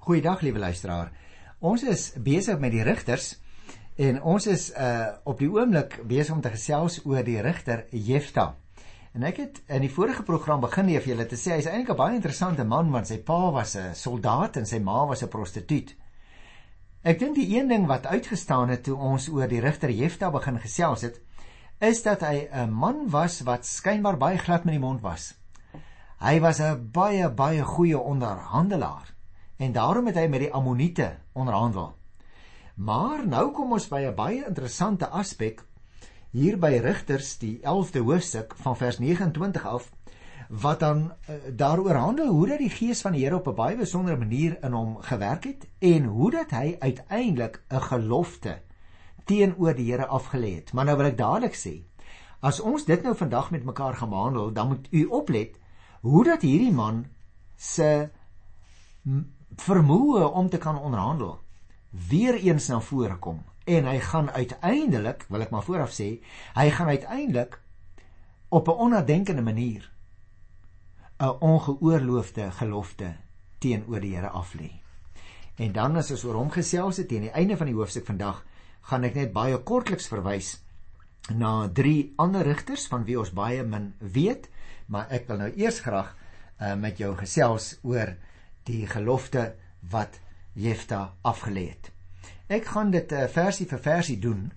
Goeiedag liewe luisteraar. Ons is besig met die rigters en ons is uh op die oomblik besig om te gesels oor die rigter Jefta. En ek het in die vorige program begin hê vir julle te sê hy's eintlik 'n baie interessante man want sy pa was 'n soldaat en sy ma was 'n prostituut. Ek dink die een ding wat uitgestaan het toe ons oor die rigter Jefta begin gesels het, is dat hy 'n man was wat skynbaar baie glad met die mond was. Hy was 'n baie baie goeie onderhandelaar en daarom het hy met die Ammoniete onderhandel. Maar nou kom ons by 'n baie interessante aspek hier by Rigters die 11de hoofstuk van vers 29 af wat dan uh, daaroor handel hoe dat die gees van die Here op 'n baie besondere manier in hom gewerk het en hoe dat hy uiteindelik 'n gelofte teenoor die Here afgelê het. Maar nou wil ek dadelik sê, as ons dit nou vandag met mekaar gaan behandel, dan moet u oplet hoe dat hierdie man se vermoë om te kan onderhandel weer eens na vore kom en hy gaan uiteindelik wil ek maar vooraf sê hy gaan uiteindelik op 'n onnadenkende manier 'n ongeoorloofde gelofte teenoor die Here af lê. En dan as ons oor hom gesels het teen die einde van die hoofstuk vandag, gaan ek net baie kortliks verwys na drie ander rigters van wie ons baie min weet, maar ek wil nou eers graag uh, met jou gesels oor die gelofte wat Jefta afgelê het. Ek gaan dit uh, versie vir versie doen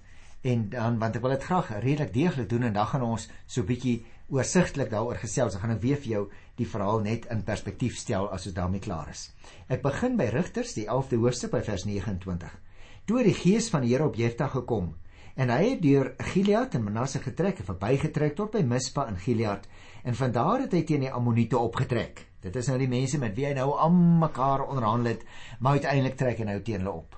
en dan want ek wil dit graag redelik deeglik doen en dan gaan ons so bietjie oorsigtelik daaroor gesels. Ek gaan nou weer vir jou die verhaal net in perspektief stel as ons daarmee klaar is. Ek begin by Rigters, die 11de hoofstuk by vers 29. Toe die gees van die Here op Jefta gekom en hy het deur Gilead en Manasse getrek en verbygetrek tot by Mispa in Gilead en van daar het hy teen die Ammoniete opgetrek. Dit is nou die mense met wie hy nou aan mekaar onderhandel het, maar uiteindelik trek hy nou teen hulle op.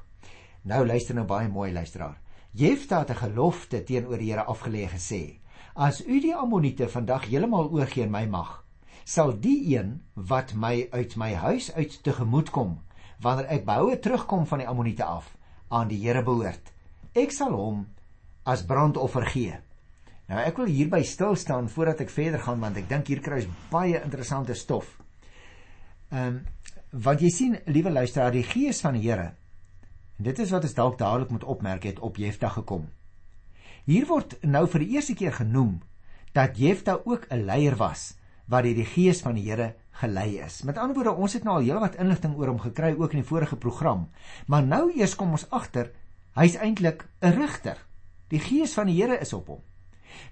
Nou luister nou baie mooi luisteraar. Jefta het 'n gelofte teenoor die Here afgelê gesê: As u die Ammoniete vandag heeltemal oorgee in my mag, sal die een wat my uit my huis uit tegemoet kom, wanneer ek behoue terugkom van die Ammoniete af, aan die Here behoort. Ek sal hom as brandoffer gee. Nou ek wil hierby stil staan voordat ek verder gaan want ek dink hier kry ons baie interessante stof. Ehm um, want jy sien, liewe luisteraar, die gees van die Here. En dit is wat ons dalk dadelik moet opmerk het op Jefta gekom. Hier word nou vir die eerste keer genoem dat Jefta ook 'n leier was wat deur die gees van die Here gelei is. Met ander woorde, ons het nou al heelwat inligting oor hom gekry ook in die vorige program. Maar nou eers kom ons agter hy's eintlik 'n rigter. Die gees van die Here is op hom.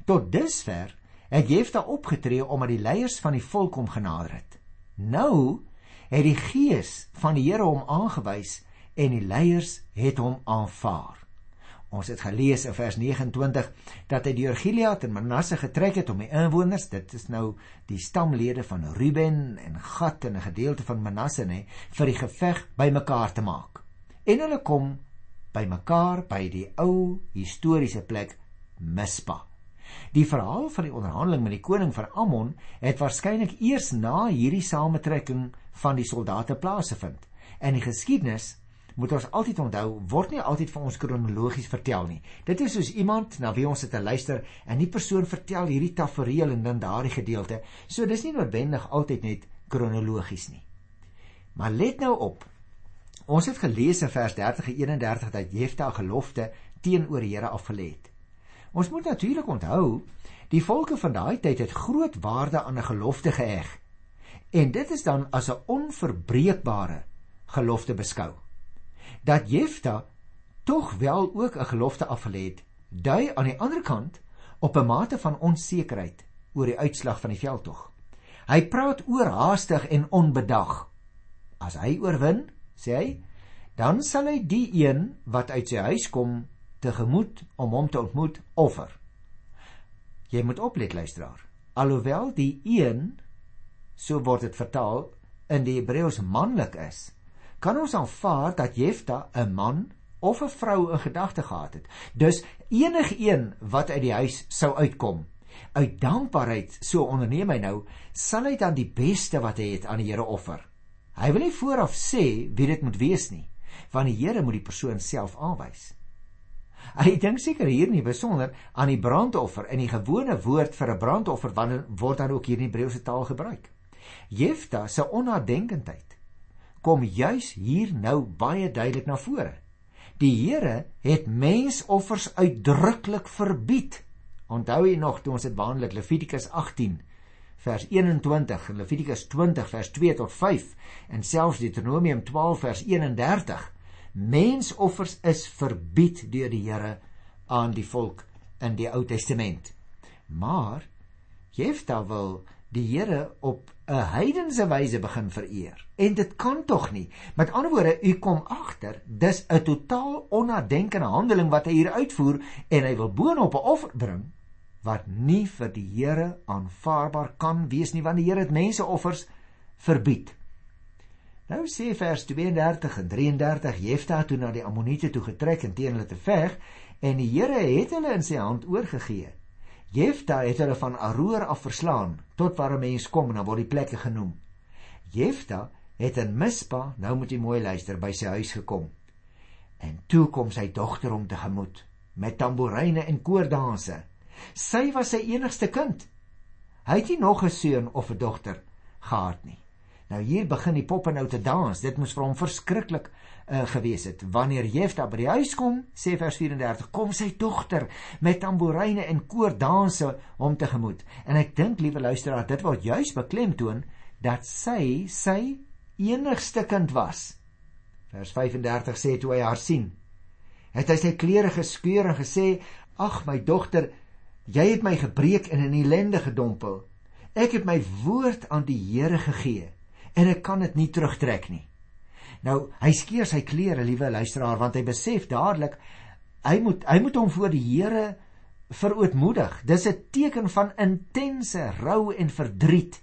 Tot dusver het Jefta opgetree omdat die leiers van die volk hom genader het. Nou het die gees van die Here hom aangewys en die leiers het hom aanvaar. Ons het gelees in vers 29 dat hy deur Gilead en Manasse getrek het om die inwoners, dit is nou die stamlede van Ruben en Gad en 'n gedeelte van Manasse nê, vir die geveg bymekaar te maak. En hulle kom bymekaar by die ou historiese plek Mispa. Die verhaal van die onderhandeling met die koning van Ammon het waarskynlik eers na hierdie sametrekking van die soldate plaasgevind. En die geskiedenis moet ons altyd onthou word nie altyd vir ons kronologies vertel nie. Dit is soos iemand na wie ons het te luister en die persoon vertel hierdie tafereel en dan daardie gedeelte. So dis nie noodwendig altyd net kronologies nie. Maar let nou op. Ons het gelees in vers 30 en 31 dat Jefta gelofte teenoor die Here afgelê het. Ons moet natuurlik onthou, die volke van daai tyd het groot waarde aan 'n gelofte geheg. En dit is dan as 'n onverbreekbare gelofte beskou. Dat Jefta tog wel ook 'n gelofte afgelê het, dui aan die ander kant op 'n mate van onsekerheid oor die uitslag van die veldtog. Hy praat oorhaastig en onbedag. As hy oorwin, sê hy, dan sal hy die een wat uit sy huis kom tegemoet om hom te ontmoet offer. Jy moet oplet luisteraar. Alhoewel die een so word dit vertaal in die Hebreëus manlik is, kan ons aanvaar dat Jefta 'n man of 'n vrou in gedagte gehad het. Dus enigiemand wat uit die huis sou uitkom, uit dankbaarheid so onderneem hy nou, sal hy dan die beste wat hy het aan die Here offer. Hy wil nie vooraf sê wie dit moet wees nie, want die Here moet die persoon self aanwys. Hy dink seker hier nie besonder aan die brandoffer en die gewone woord vir 'n brandoffer wanneer word dan ook hier in Hebreëse taal gebruik. Jefta se onnadenkendheid kom juis hier nou baie duidelik na vore. Die Here het mensoffers uitdruklik verbied. Onthou jy nog toe ons dit behandel Levitikus 18 vers 21 en Levitikus 20 vers 2 tot 5 en selfs Deuteronomium 12 vers 31. Mensoffers is verbied deur die Here aan die volk in die Ou Testament. Maar Jefta wil die Here op 'n heidense wyse begin vereer. En dit kan tog nie. Met ander woorde, u kom agter, dis 'n totaal onnadenkende handeling wat hy hier uitvoer en hy wil boonop 'n offer bring wat nie vir die Here aanvaarbaar kan wees nie want die Here het menseoffers verbied. Nou sê vers 32 en 33 Jefta toe na die Ammoniete toe getrek en teen hulle te veg en die Here het hulle in sy hand oorgegee. Jefta het hulle van Aroer af verslaan tot waar 'n mens kom en dan word die plekke genoem. Jefta het in Mispa, nou moet jy mooi luister, by sy huis gekom. En toe kom sy dogter hom tegemoet met tamboeryne en koordanse. Sy was sy enigste kind. Hy het nie nog 'n seun of 'n dogter gehad nie. Nou hier begin die poppe nou te dans. Dit moes vir hom verskriklik uh, gewees het. Wanneer Jefta by die huis kom, sê vers 34, kom sy dogter met tamboeryne en koordanse hom tegemoet. En ek dink, liewe luisteraar, dit word juis beklemtoon dat sy sy enigste kind was. Vers 35 sê toe hy haar sien, het hy sy klere geskeur en gesê: "Ag my dogter, jy het my gebreek en in ellende gedompel. Ek het my woord aan die Here gegee en ek kan dit nie terugtrek nie." Nou, hy skeer sy klere, liewe luisteraar, want hy besef dadelik hy moet hy moet hom voor die Here verootmoedig. Dis 'n teken van intense rou en verdriet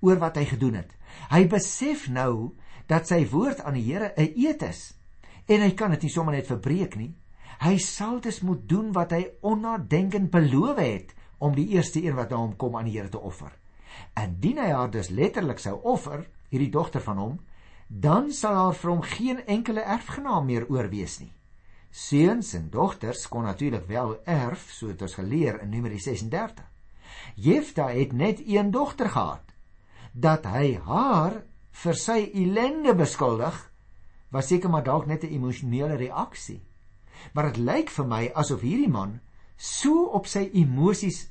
oor wat hy gedoen het. Hy besef nou dat sy woord aan die Here 'n eed is en hy kan dit nie sommer net verbreek nie. Hy sal dus moet doen wat hy onnadenkend beloof het om die eerste een wat na hom kom aan die Here te offer. Indien hy haar dus letterlik sou offer, hierdie dogter van hom, dan sal daar vir hom geen enkele erfgenaam meer oorwees nie. Seuns en dogters kon natuurlik wel erf, so het ons geleer in Numeri 36. Jefta het net een dogter gehad. Dat hy haar vir sy ellende beskuldig, was seker maar dalk net 'n emosionele reaksie. Maar dit lyk vir my asof hierdie man so op sy emosies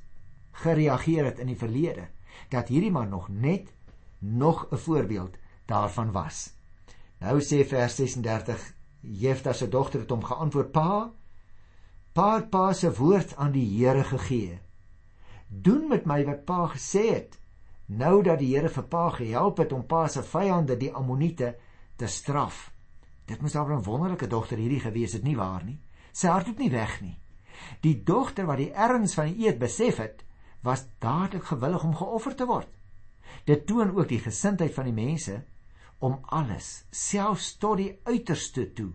gereageer het in die verlede dat hierdie man nog net nog 'n voorbeeld daarvan was. Nou sê vers 36 Jefta se dogter het hom geantwoord: "Pa, pa het pa se woord aan die Here gegee. Doen met my wat pa gesê het. Nou dat die Here vir pa gehelp het om pa se vyande, die Ammoniete, te straf." Dit moes dan 'n wonderlike dogter hierdie gewees het, nie waar nie? Sy hart het nie weg nie. Die dogter wat die erns van die eed besef het, was dadelik gewillig om geoffer te word. Dit toon ook die gesindheid van die mense om alles, selfs tot die uiterste toe,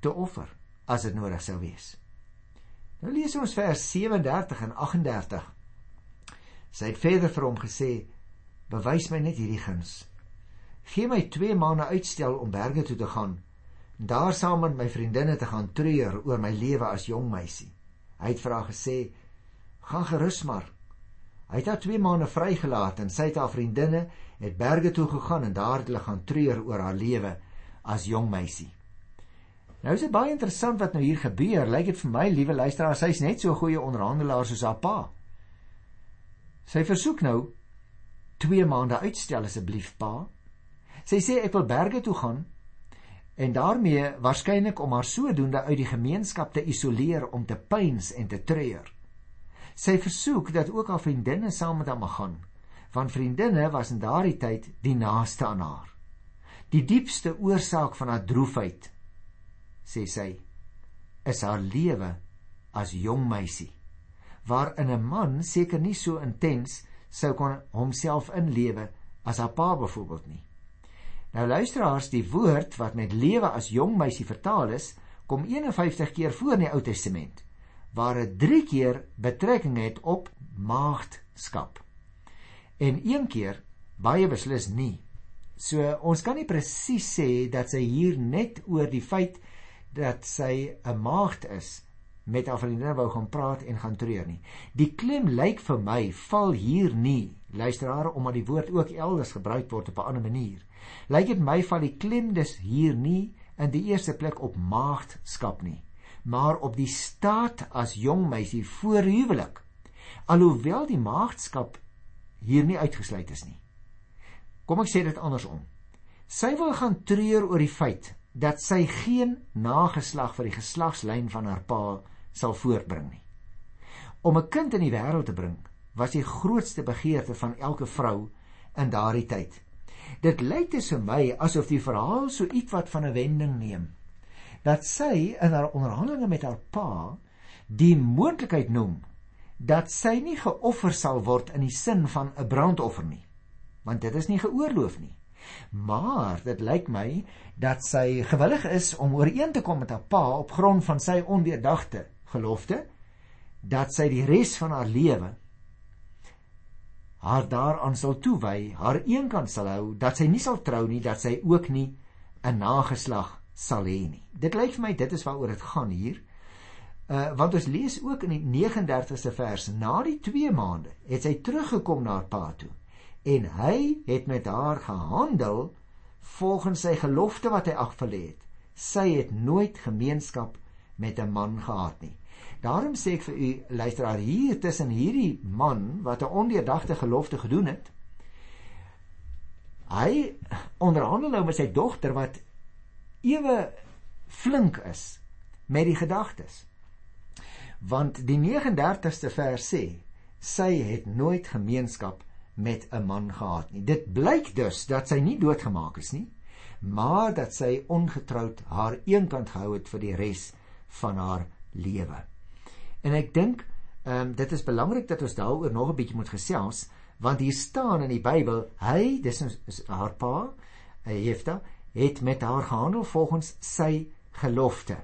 te offer as dit nodig sou wees. Nou lees ons vers 37 en 38. Sy het verder vir hom gesê: "Bewys my net hierdie guns. Gee my 2 maande uitstel om berge toe te gaan, en daar saam met my vriendinne te gaan treur oor my lewe as jong meisie." Hy het haar gesê: "Gaan gerus maar. Hy het haar 2 maande vrygelaat en sy het haar vriendinne het berge toe gegaan en daar het hulle gaan treur oor haar lewe as jong meisie. Nou is dit baie interessant wat nou hier gebeur. Lyk dit vir my, liewe luisteraars, sy's net so 'n goeie onderhandelaar soos haar pa. Sy versoek nou 2 maande uitstel asseblief pa. Sy sê ek wil berge toe gaan en daarmee waarskynlik om haar sodoende uit die gemeenskap te isoleer om te pyns en te treur. Sy versoek dat ook haar vriendinne saam met haar mag gaan, want vriendinne was in daardie tyd die naaste aan haar. Die diepste oorsaak van haar droefheid, sê sy, is haar lewe as jong meisie, waarin 'n man seker nie so intens sou kon homself inlewe as haar pa byvoorbeeld nie. Nou luisteraars, die woord wat met lewe as jong meisie vertaal is, kom 51 keer voor in die Ou Testament waar dit 3 keer betrekking het op maagdskap. En een keer baie beslis nie. So ons kan nie presies sê dat sy hier net oor die feit dat sy 'n maagd is met haar vriendinne wou gaan praat en gaan treur nie. Die klem lyk vir my val hier nie. Luisteraar, omdat die woord ook elders gebruik word op 'n ander manier. Lyk dit my val die klem dus hier nie in die eerste plek op maagdskap nie, maar op die staat as jong meisie voor huwelik. Alhoewel die maagdskap hier nie uitgesluit is nie. Kom ek sê dit andersom. Sy wil gaan treur oor die feit dat sy geen nageslag vir die geslagslyn van haar pa sal voortbring nie. Om 'n kind in die wêreld te bring was die grootste begeerte van elke vrou in daardie tyd. Dit lyk dus vir my asof die verhaal so ietwat van 'n wending neem. Dat sy in haar onderhandelinge met haar pa die moontlikheid noem dat sy nie geoffer sal word in die sin van 'n brandoffer nie, want dit is nie geoorloof nie. Maar dit lyk my dat sy gewillig is om ooreen te kom met haar pa op grond van sy ondeurdagte gelofte dat sy die res van haar lewe haar daaraan sal toewy, haar eenkant sal hou, dat sy nie sal trou nie, dat sy ook nie 'n nageslag sal hê nie. Dit lyk vir my dit is waaroor dit gaan hier. Uh want ons lees ook in die 39ste vers, na die 2 maande het sy teruggekom na haar pa toe en hy het met haar gehandel volgens sy gelofte wat hy afgelê het. Sy het nooit gemeenskap met 'n man gehad nie. Daarom sê ek vir u luisteraar hier tussen hierdie man wat 'n ondeurdagte gelofte gedoen het. Hy onderhandel nou met sy dogter wat ewe flink is met die gedagtes. Want die 39ste vers sê sy het nooit gemeenskap met 'n man gehad nie. Dit blyk dus dat sy nie doodgemaak is nie, maar dat sy ongetroud haar eenkant gehou het vir die res van haar lewe. En ek dink ehm um, dit is belangrik dat ons daaroor nog 'n bietjie moet gesels want hier staan in die Bybel hy dis is haar pa Jefta het met haar gehandel volgens sy gelofte.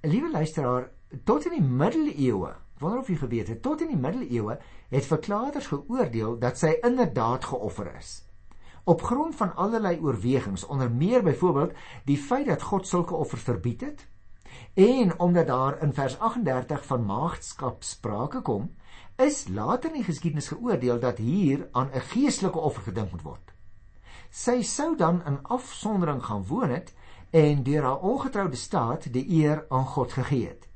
Liewe luisteraar, tot in die middeleeue, wonder of jy geweet het, tot in die middeleeue het verklaarders geoordeel dat sy inderdaad geoffer is. Op grond van allerlei oorwegings, onder meer byvoorbeeld die feit dat God sulke offers verbied het, En omdat daar in vers 38 van maagdskap sprake kom, is later in die geskiedenis geoordeel dat hier aan 'n geestelike offer gedink moet word. Sy sou dan in afsondering gaan woon het en deur haar ongetroude staat die eer aan God gegee het.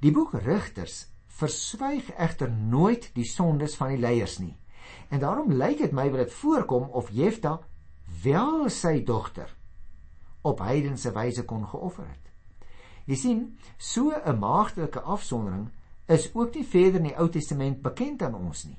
Die boek Rigters verswyg egter nooit die sondes van die leiers nie. En daarom lyk dit my wil dit voorkom of Jefta wel sy dogter op heidense wyse kon geoffer het. Jy sien, so 'n maagdelike afsondering is ook nie verder in die Ou Testament bekend aan ons nie.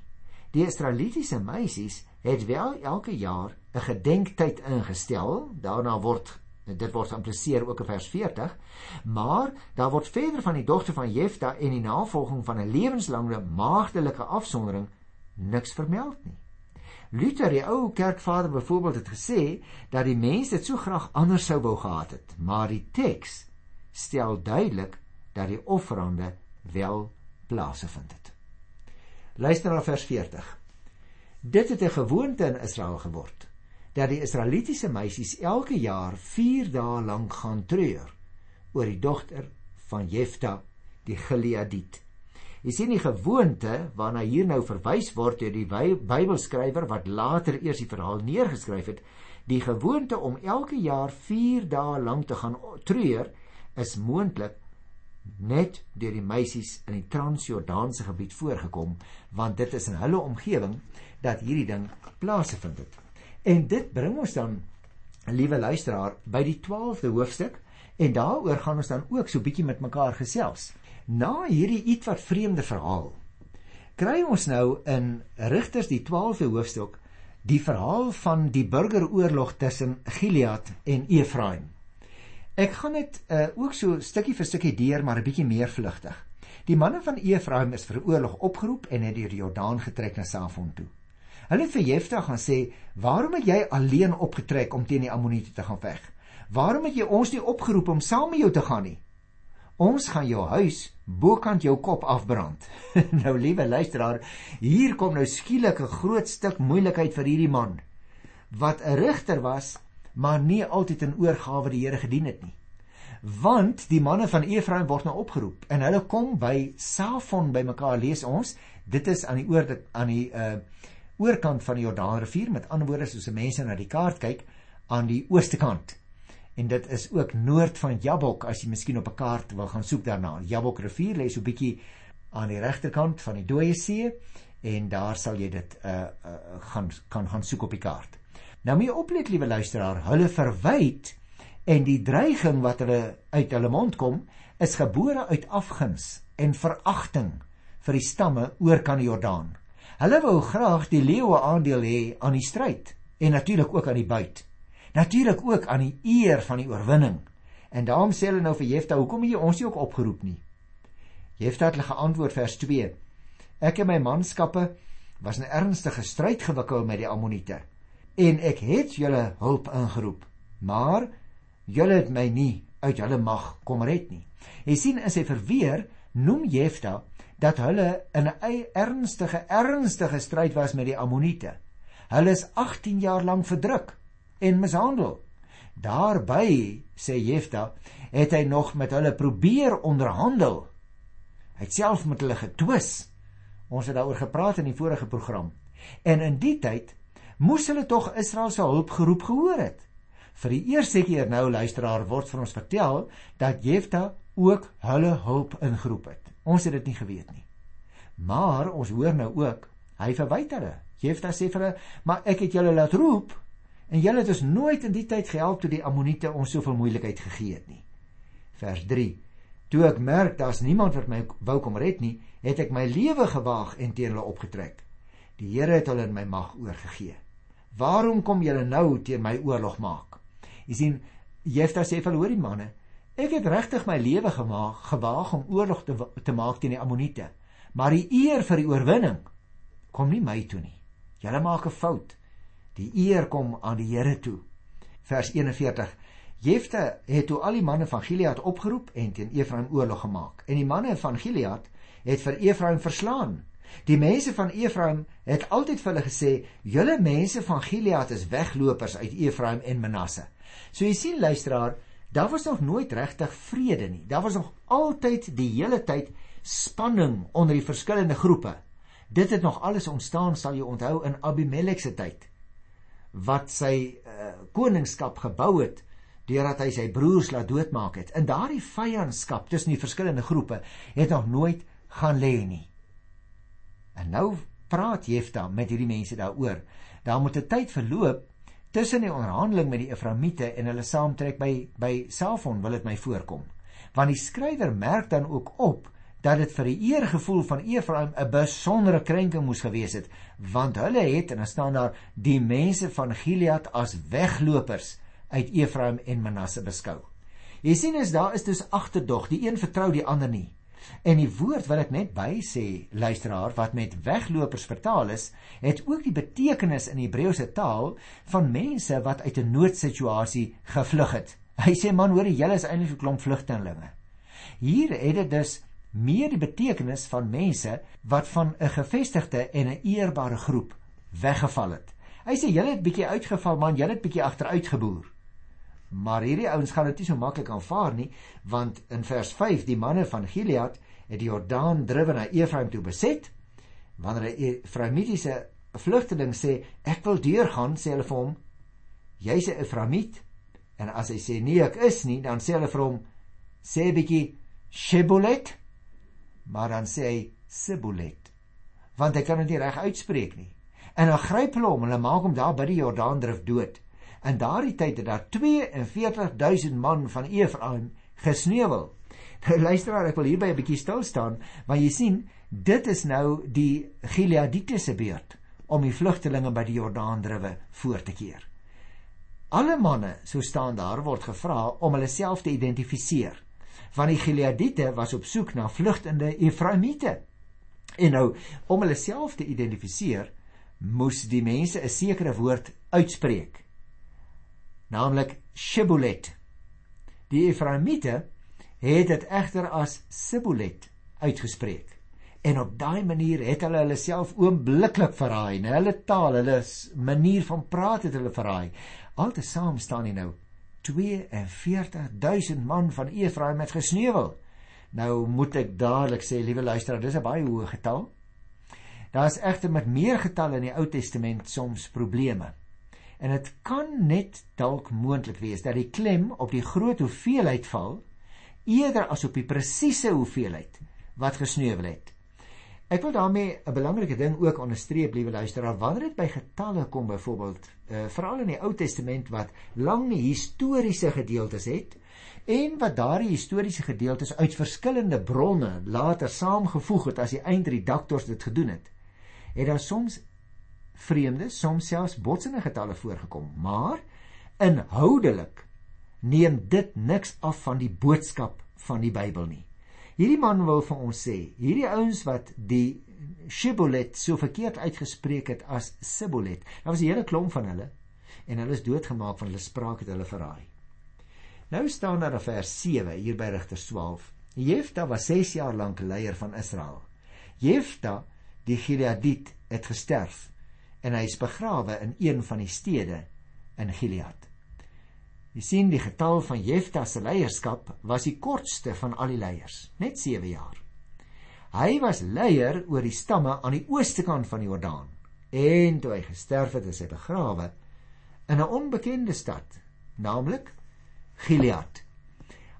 Die Israelitiese meisies het wel elke jaar 'n gedenktyd ingestel, daarna word dit word impliseer ook in vers 40, maar daar word verder van die dogter van Jefta en die navolging van 'n lewenslange maagdelike afsondering niks vermeld nie. Luther, die ou kerkvader byvoorbeeld het gesê dat die mense dit so graag anders sou wou gehad het, maar die teks stel duidelik dat die offerande wel plaasgevind het. Luister na vers 40. Dit het 'n gewoonte in Israel geword dat die Israelitiese meisies elke jaar 4 dae lank gaan treur oor die dogter van Jefta die Gileadiet. Jy sien die gewoonte waarna hier nou verwys word deur die Bybelskrywer wat later eers die verhaal neergeskryf het, die gewoonte om elke jaar 4 dae lank te gaan treur is moontlik net deur die meisies in die Transjordaanse gebied voorgekom want dit is in hulle omgewing dat hierdie ding plaasgevind het. En dit bring ons dan liewe luisteraar by die 12de hoofstuk en daaroor gaan ons dan ook so bietjie met mekaar gesels. Na hierdie ietwat vreemde verhaal kry ons nou in Rigters die 12de hoofstuk die verhaal van die burgeroorlog tussen Gilead en Efraim. Ek gaan dit uh, ook so stukkie vir stukkie deur, maar 'n bietjie meer vlugtig. Die manne van Efraim is vir oorlog opgeroep en het deur die Jordaan getrek na Safon toe. Hulle het vir Jefta gaan sê: "Waarom het jy alleen opgetrek om teen die Ammoniete te gaan veg? Waarom het jy ons nie opgeroep om saam met jou te gaan nie? Ons gaan jou huis bokant jou kop afbrand." nou liewe luisteraar, hier kom nou skielik 'n groot stuk moeilikheid vir hierdie man wat 'n rigter was maar nie altyd in oorgawe die Here gedien het nie. want die manne van Efraim word nou opgeroep en hulle kom by Safon by mekaar lees ons dit is aan die oor aan die uh oorkant van die Jordaanrivier. Met ander woorde soos mense na die kaart kyk aan die ooste kant. En dit is ook noord van Jabok as jy miskien op 'n kaart wil gaan soek daarna. Jabok rivier lê so bietjie aan die regterkant van die Dooie See en daar sal jy dit uh, uh gaan kan gaan soek op die kaart. Nou moet jy oplet liewe luisteraar hulle verwyd En die dreiging wat hulle uit hulle mond kom, is gebore uit afguns en veragting vir die stamme oor kan die Jordaan. Hulle wou graag die leeuwe aandeel hê aan die stryd en natuurlik ook aan die buit. Natuurlik ook aan die eer van die oorwinning. En daarom sê hulle nou vir Jefta, hoekom het jy ons nie ook opgeroep nie? Jefta het hulle geantwoord vers 2. Ek en my manskappe was in ernstige stryd gewikkeld met die Ammoniete en ek het julle hulp ingeroep. Maar julle het my nie uit hulle mag kom red nie. Jy sien in sy verweer noem Jefta dat hulle in 'n ernstige ernstige stryd was met die Ammoniete. Hulle is 18 jaar lank verdruk en mishandel. Daarby, sê Jefta, het hy nog met hulle probeer onderhandel. Hy het self met hulle getwis. Ons het daaroor gepraat in die vorige program. En in die tyd moes hulle tog Israel se hulp geroep gehoor het. Vir die eerste keer nou luisteraar word vir ons vertel dat Jefta ook hulle hulp ingeroep het. Ons het dit nie geweet nie. Maar ons hoor nou ook, hy verwyd hulle. Jefta sê vir hulle, "Maar ek het julle laat roep en julle het ons nooit in die tyd gehelp toe die Ammoniete ons soveel moeilikheid gegee het nie." Vers 3. Toe ek merk daar's niemand wat my wou kom red nie, het ek my lewe gewaag en teen hulle opgetrek. Die Here het hulle in my mag oorgegee. Waarom kom julle nou teen my oorlog maak? Jy sien Jefta sê vir hoor die manne, ek het regtig my lewe gemaak gewaag om oorlog te te maak teen die Ammoniete, maar die eer vir die oorwinning kom nie my toe nie. Julle maak 'n fout. Die eer kom aan die Here toe. Vers 41. Jefta het toe al die manne van Gilead opgeroep en teen Efraim oorlog gemaak. En die manne van Gilead het vir Efraim verslaan. Die mense van Efraim het altyd vir hulle gesê: "Julle mense van Gilead is weglopers uit Efraim en Manasse." So jy sien luisteraar, daar was nog nooit regtig vrede nie. Daar was nog altyd die hele tyd spanning onder die verskillende groepe. Dit het nog alles ontstaan sal jy onthou in Abimelek se tyd wat sy uh, koningskap gebou het deurdat hy sy broers laat doodmaak het. In daardie vyandskap tussen die verskillende groepe het nog nooit gaan lê nie. En nou praat Jefta met hierdie mense daaroor. Daar moet 'n tyd verloop tussen die onderhandeling met die Efraimiete en hulle saamtrek by by Safon wil dit my voorkom. Want die skrywer merk dan ook op dat dit vir die eergevoel van Efraim 'n besondere krenking moes gewees het, want hulle het en dan staan daar die mense van Gilead as weglopers uit Efraim en Manasse beskou. Jy sien as daar is dus agterdog, die een vertrou die ander nie. En die woord wat ek net by sê, luisteraar, wat met weglopers vertaal is, het ook die betekenis in Hebreëse taal van mense wat uit 'n noodsituasie gevlug het. Hy sê man, hoor jy, julle is eintlik 'n klomp vlugtelinge. Hier het dit dus meer die betekenis van mense wat van 'n gevestigde en 'n eerbare groep weggeval het. Hy sê julle het bietjie uitgeval man, julle het bietjie agteruit geboer. Maar hierdie ouens gaan dit nie so maklik aanvaar nie, want in vers 5 die manne van Gilead het die Jordaan drywe na Efraim toe beset. Wanneer 'n Efraimitiese vlugteling sê ek wil deurgaan, sê hulle vir hom jy's 'n Efraimit. En as hy sê nee, ek is nie, dan sê hulle vir hom sê 'n bietjie Shebolet, maar dan sê hy Sibolet. Want hy kan dit nie reg uitspreek nie. En dan gryp hulle en hulle maak hom daar by die Jordaan drif dood. In daardie tyd het daar 42000 man van Efraim gesneuwel. Nou luisteraar, ek wil hierby 'n bietjie stil staan, want jy sien, dit is nou die Gileadite se beurt om die vlugtelinge by die Jordaandriwe voor te keer. Alle manne, so staan daar, word gevra om hulle self te identifiseer. Want die Gileadite was op soek na vlugtende Efraimiete. En nou, om hulle self te identifiseer, moes die mense 'n sekere woord uitspreek naamlik Shibolet. Die Efraimiete het dit egter as Sibolet uitgespreek. En op daai manier het hulle hulle self oombliklik verraai, en hulle taal, hulle manier van praat het hulle verraai. Altesaam staan nie nou 42000 man van Efraim het gesneuwel. Nou moet ek dadelik sê, liewe luisteraar, dis 'n baie hoë getal. Daar is egter met meer getalle in die Ou Testament soms probleme. En dit kan net dalk moontlik wees dat die klem op die groot hoeveelheid val eerder as op die presiese hoeveelheid wat gesneuwel het. Ek wil daarmee 'n belangrike ding ook onderstreep, liewe luisteraar, wanneer dit by getalle kom byvoorbeeld, uh, veral in die Ou Testament wat lang historiese gedeeltes het en wat daardie historiese gedeeltes uit verskillende bronne later saamgevoeg het as die eindredaktors dit gedoen het, het daar soms vreemde, soms selfs botsende getalle voorgekom, maar inhoudelik neem dit niks af van die boodskap van die Bybel nie. Hierdie man wil vir ons sê, hierdie ouens wat die Shibboleth so verkeerd uitgespreek het as Sibboleth. Daar was 'n hele klomp van hulle en hulle is doodgemaak van hulle spraak het hulle verraai. Nou staan daar in vers 7 hier by Rigters 12. Jefta was 6 jaar lank leier van Israel. Jefta, die Gileadit, het gesterf en hy is begrawe in een van die stede in Gilead. Jy sien die getal van Jefta se leierskap was die kortste van al die leiers, net 7 jaar. Hy was leier oor die stamme aan die ooste kant van die Jordaan en toe hy gesterf het, is hy begrawe in 'n onbekende stad, naamlik Gilead.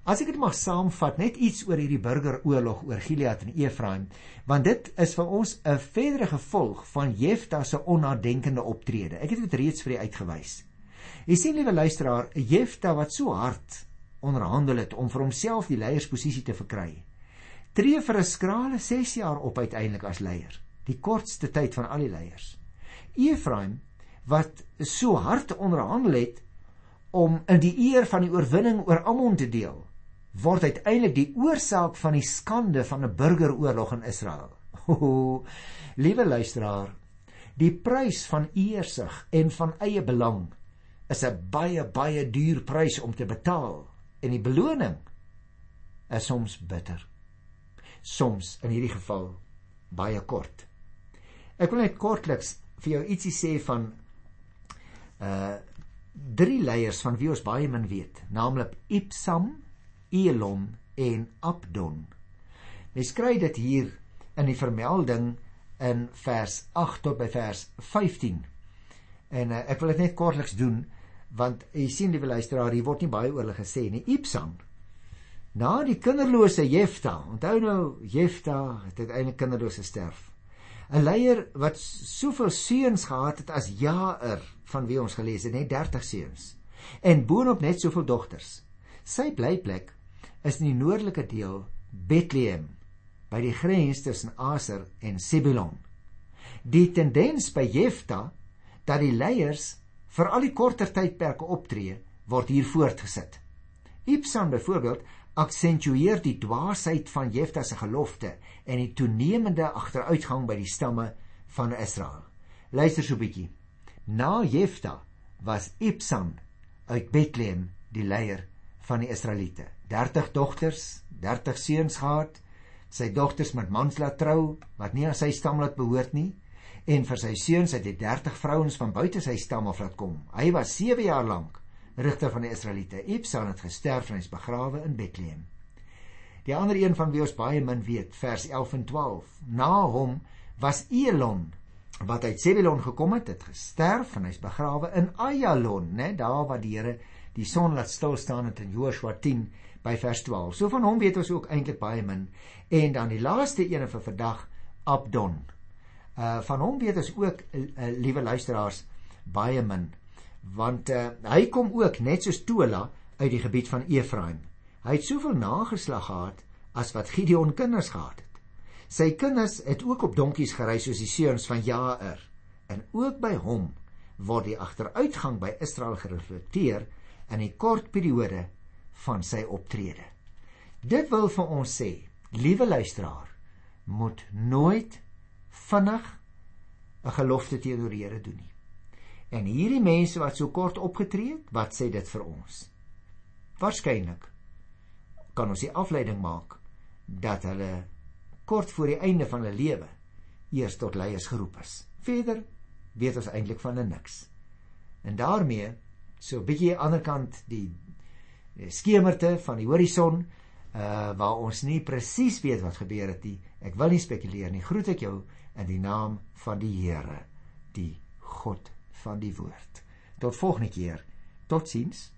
As ek dit mag saamvat, net iets oor hierdie burgeroorlog oor Gilead en Efraim, want dit is vir ons 'n verdere gevolg van Jefta se onnadenkende optrede. Ek het dit reeds vir u uitgewys. Jy sien liewe luisteraar, Jefta wat so hard onderhandel het om vir homself die leiersposisie te verkry. Tree vir 'n skrale 6 jaar op uiteindelik as leier, die kortste tyd van al die leiers. Efraim wat so hard onderhandel het om in die eer van die oorwinning oor Ammon te deel, word uiteindelik die oorsaak van die skande van 'n burgeroorlog in Israel. O, liewe luisteraar, die prys van eersig en van eie belang is 'n baie baie duur prys om te betaal en die beloning is soms bitter. Soms in hierdie geval baie kort. Ek wil net kortliks vir jou ietsie sê van uh drie leiers van wie ons baie min weet, naamlik Ipsam, Elon en Abdon. Hy skryf dit hier in die vermelding in vers 8 tot by vers 15. En uh, ek wil dit net kortliks doen want jy sien die luisteraar hier word nie baie oor hulle gesê nie Ipsan na die kinderlose Jefta onthou nou Jefta het uiteindelik kinderlose sterf 'n leier wat soveel seuns gehad het as Jair van wie ons gelees het net 30 seuns en boonop net soveel dogters sy blyplek is in die noordelike deel Bethlehem by die grens tussen Aser en Sebulon die tendens by Jefta dat die leiers vir al die korter tydperke optree word hier voortgesit. Ibsan byvoorbeeld aksentueer die dwaasheid van Jefta se gelofte en die toenemende agteruitgang by die stamme van Israel. Luister so 'n bietjie. Na Jefta was Ibsan uit Bethlehem die leier van die Israeliete. 30 dogters, 30 seuns gehad. Sy dogters met mans laat trou wat nie aan sy stam laat behoort nie en vir sy seuns het hy 30 vrouens van buite sy stam af laat kom. Hy was 7 jaar lank rigter van die Israeliete. Ibsan het gesterf en hy's begrawe in Bethlehem. Die ander een van wie ons baie min weet, vers 11 en 12. Na hom was Elon wat uit Zebulon gekom het, het gesterf en hy's begrawe in Ayalon, né, daar waar die Here die son laat stil staan het in Joshua 10 by vers 12. So van hom weet ons ook eintlik baie min. En dan die laaste een vir vandag, Abdon. Uh van hom weet ons ook uh, uh, liewe luisteraars baie min want uh, hy kom ook net soos Tola uit die gebied van Efraim. Hy het soveel nageslag gehad as wat Gideon kinders gehad het. Sy kinders het ook op donkies gery soos die seuns van Jair en ook by hom word die agteruitgang by Israel gereflekteer in die kort periode van sy optrede. Dit wil vir ons sê, liewe luisteraar, moet nooit vinnig 'n gelofte teenoor die Here doen nie. En hierdie mense wat so kort opgetree het, wat sê dit vir ons? Waarskynlik kan ons die afleiding maak dat hulle kort voor die einde van hulle lewe eers tot leiers geroep is. Verder weet ons eintlik van niks. En daarmee so 'n bietjie aan die ander kant die skemerte van die horison uh waar ons nie presies weet wat gebeur het nie. Ek wil nie spekuleer nie. Groet ek jou in die naam van die Here, die God van die woord. Tot volgende keer. Totsiens.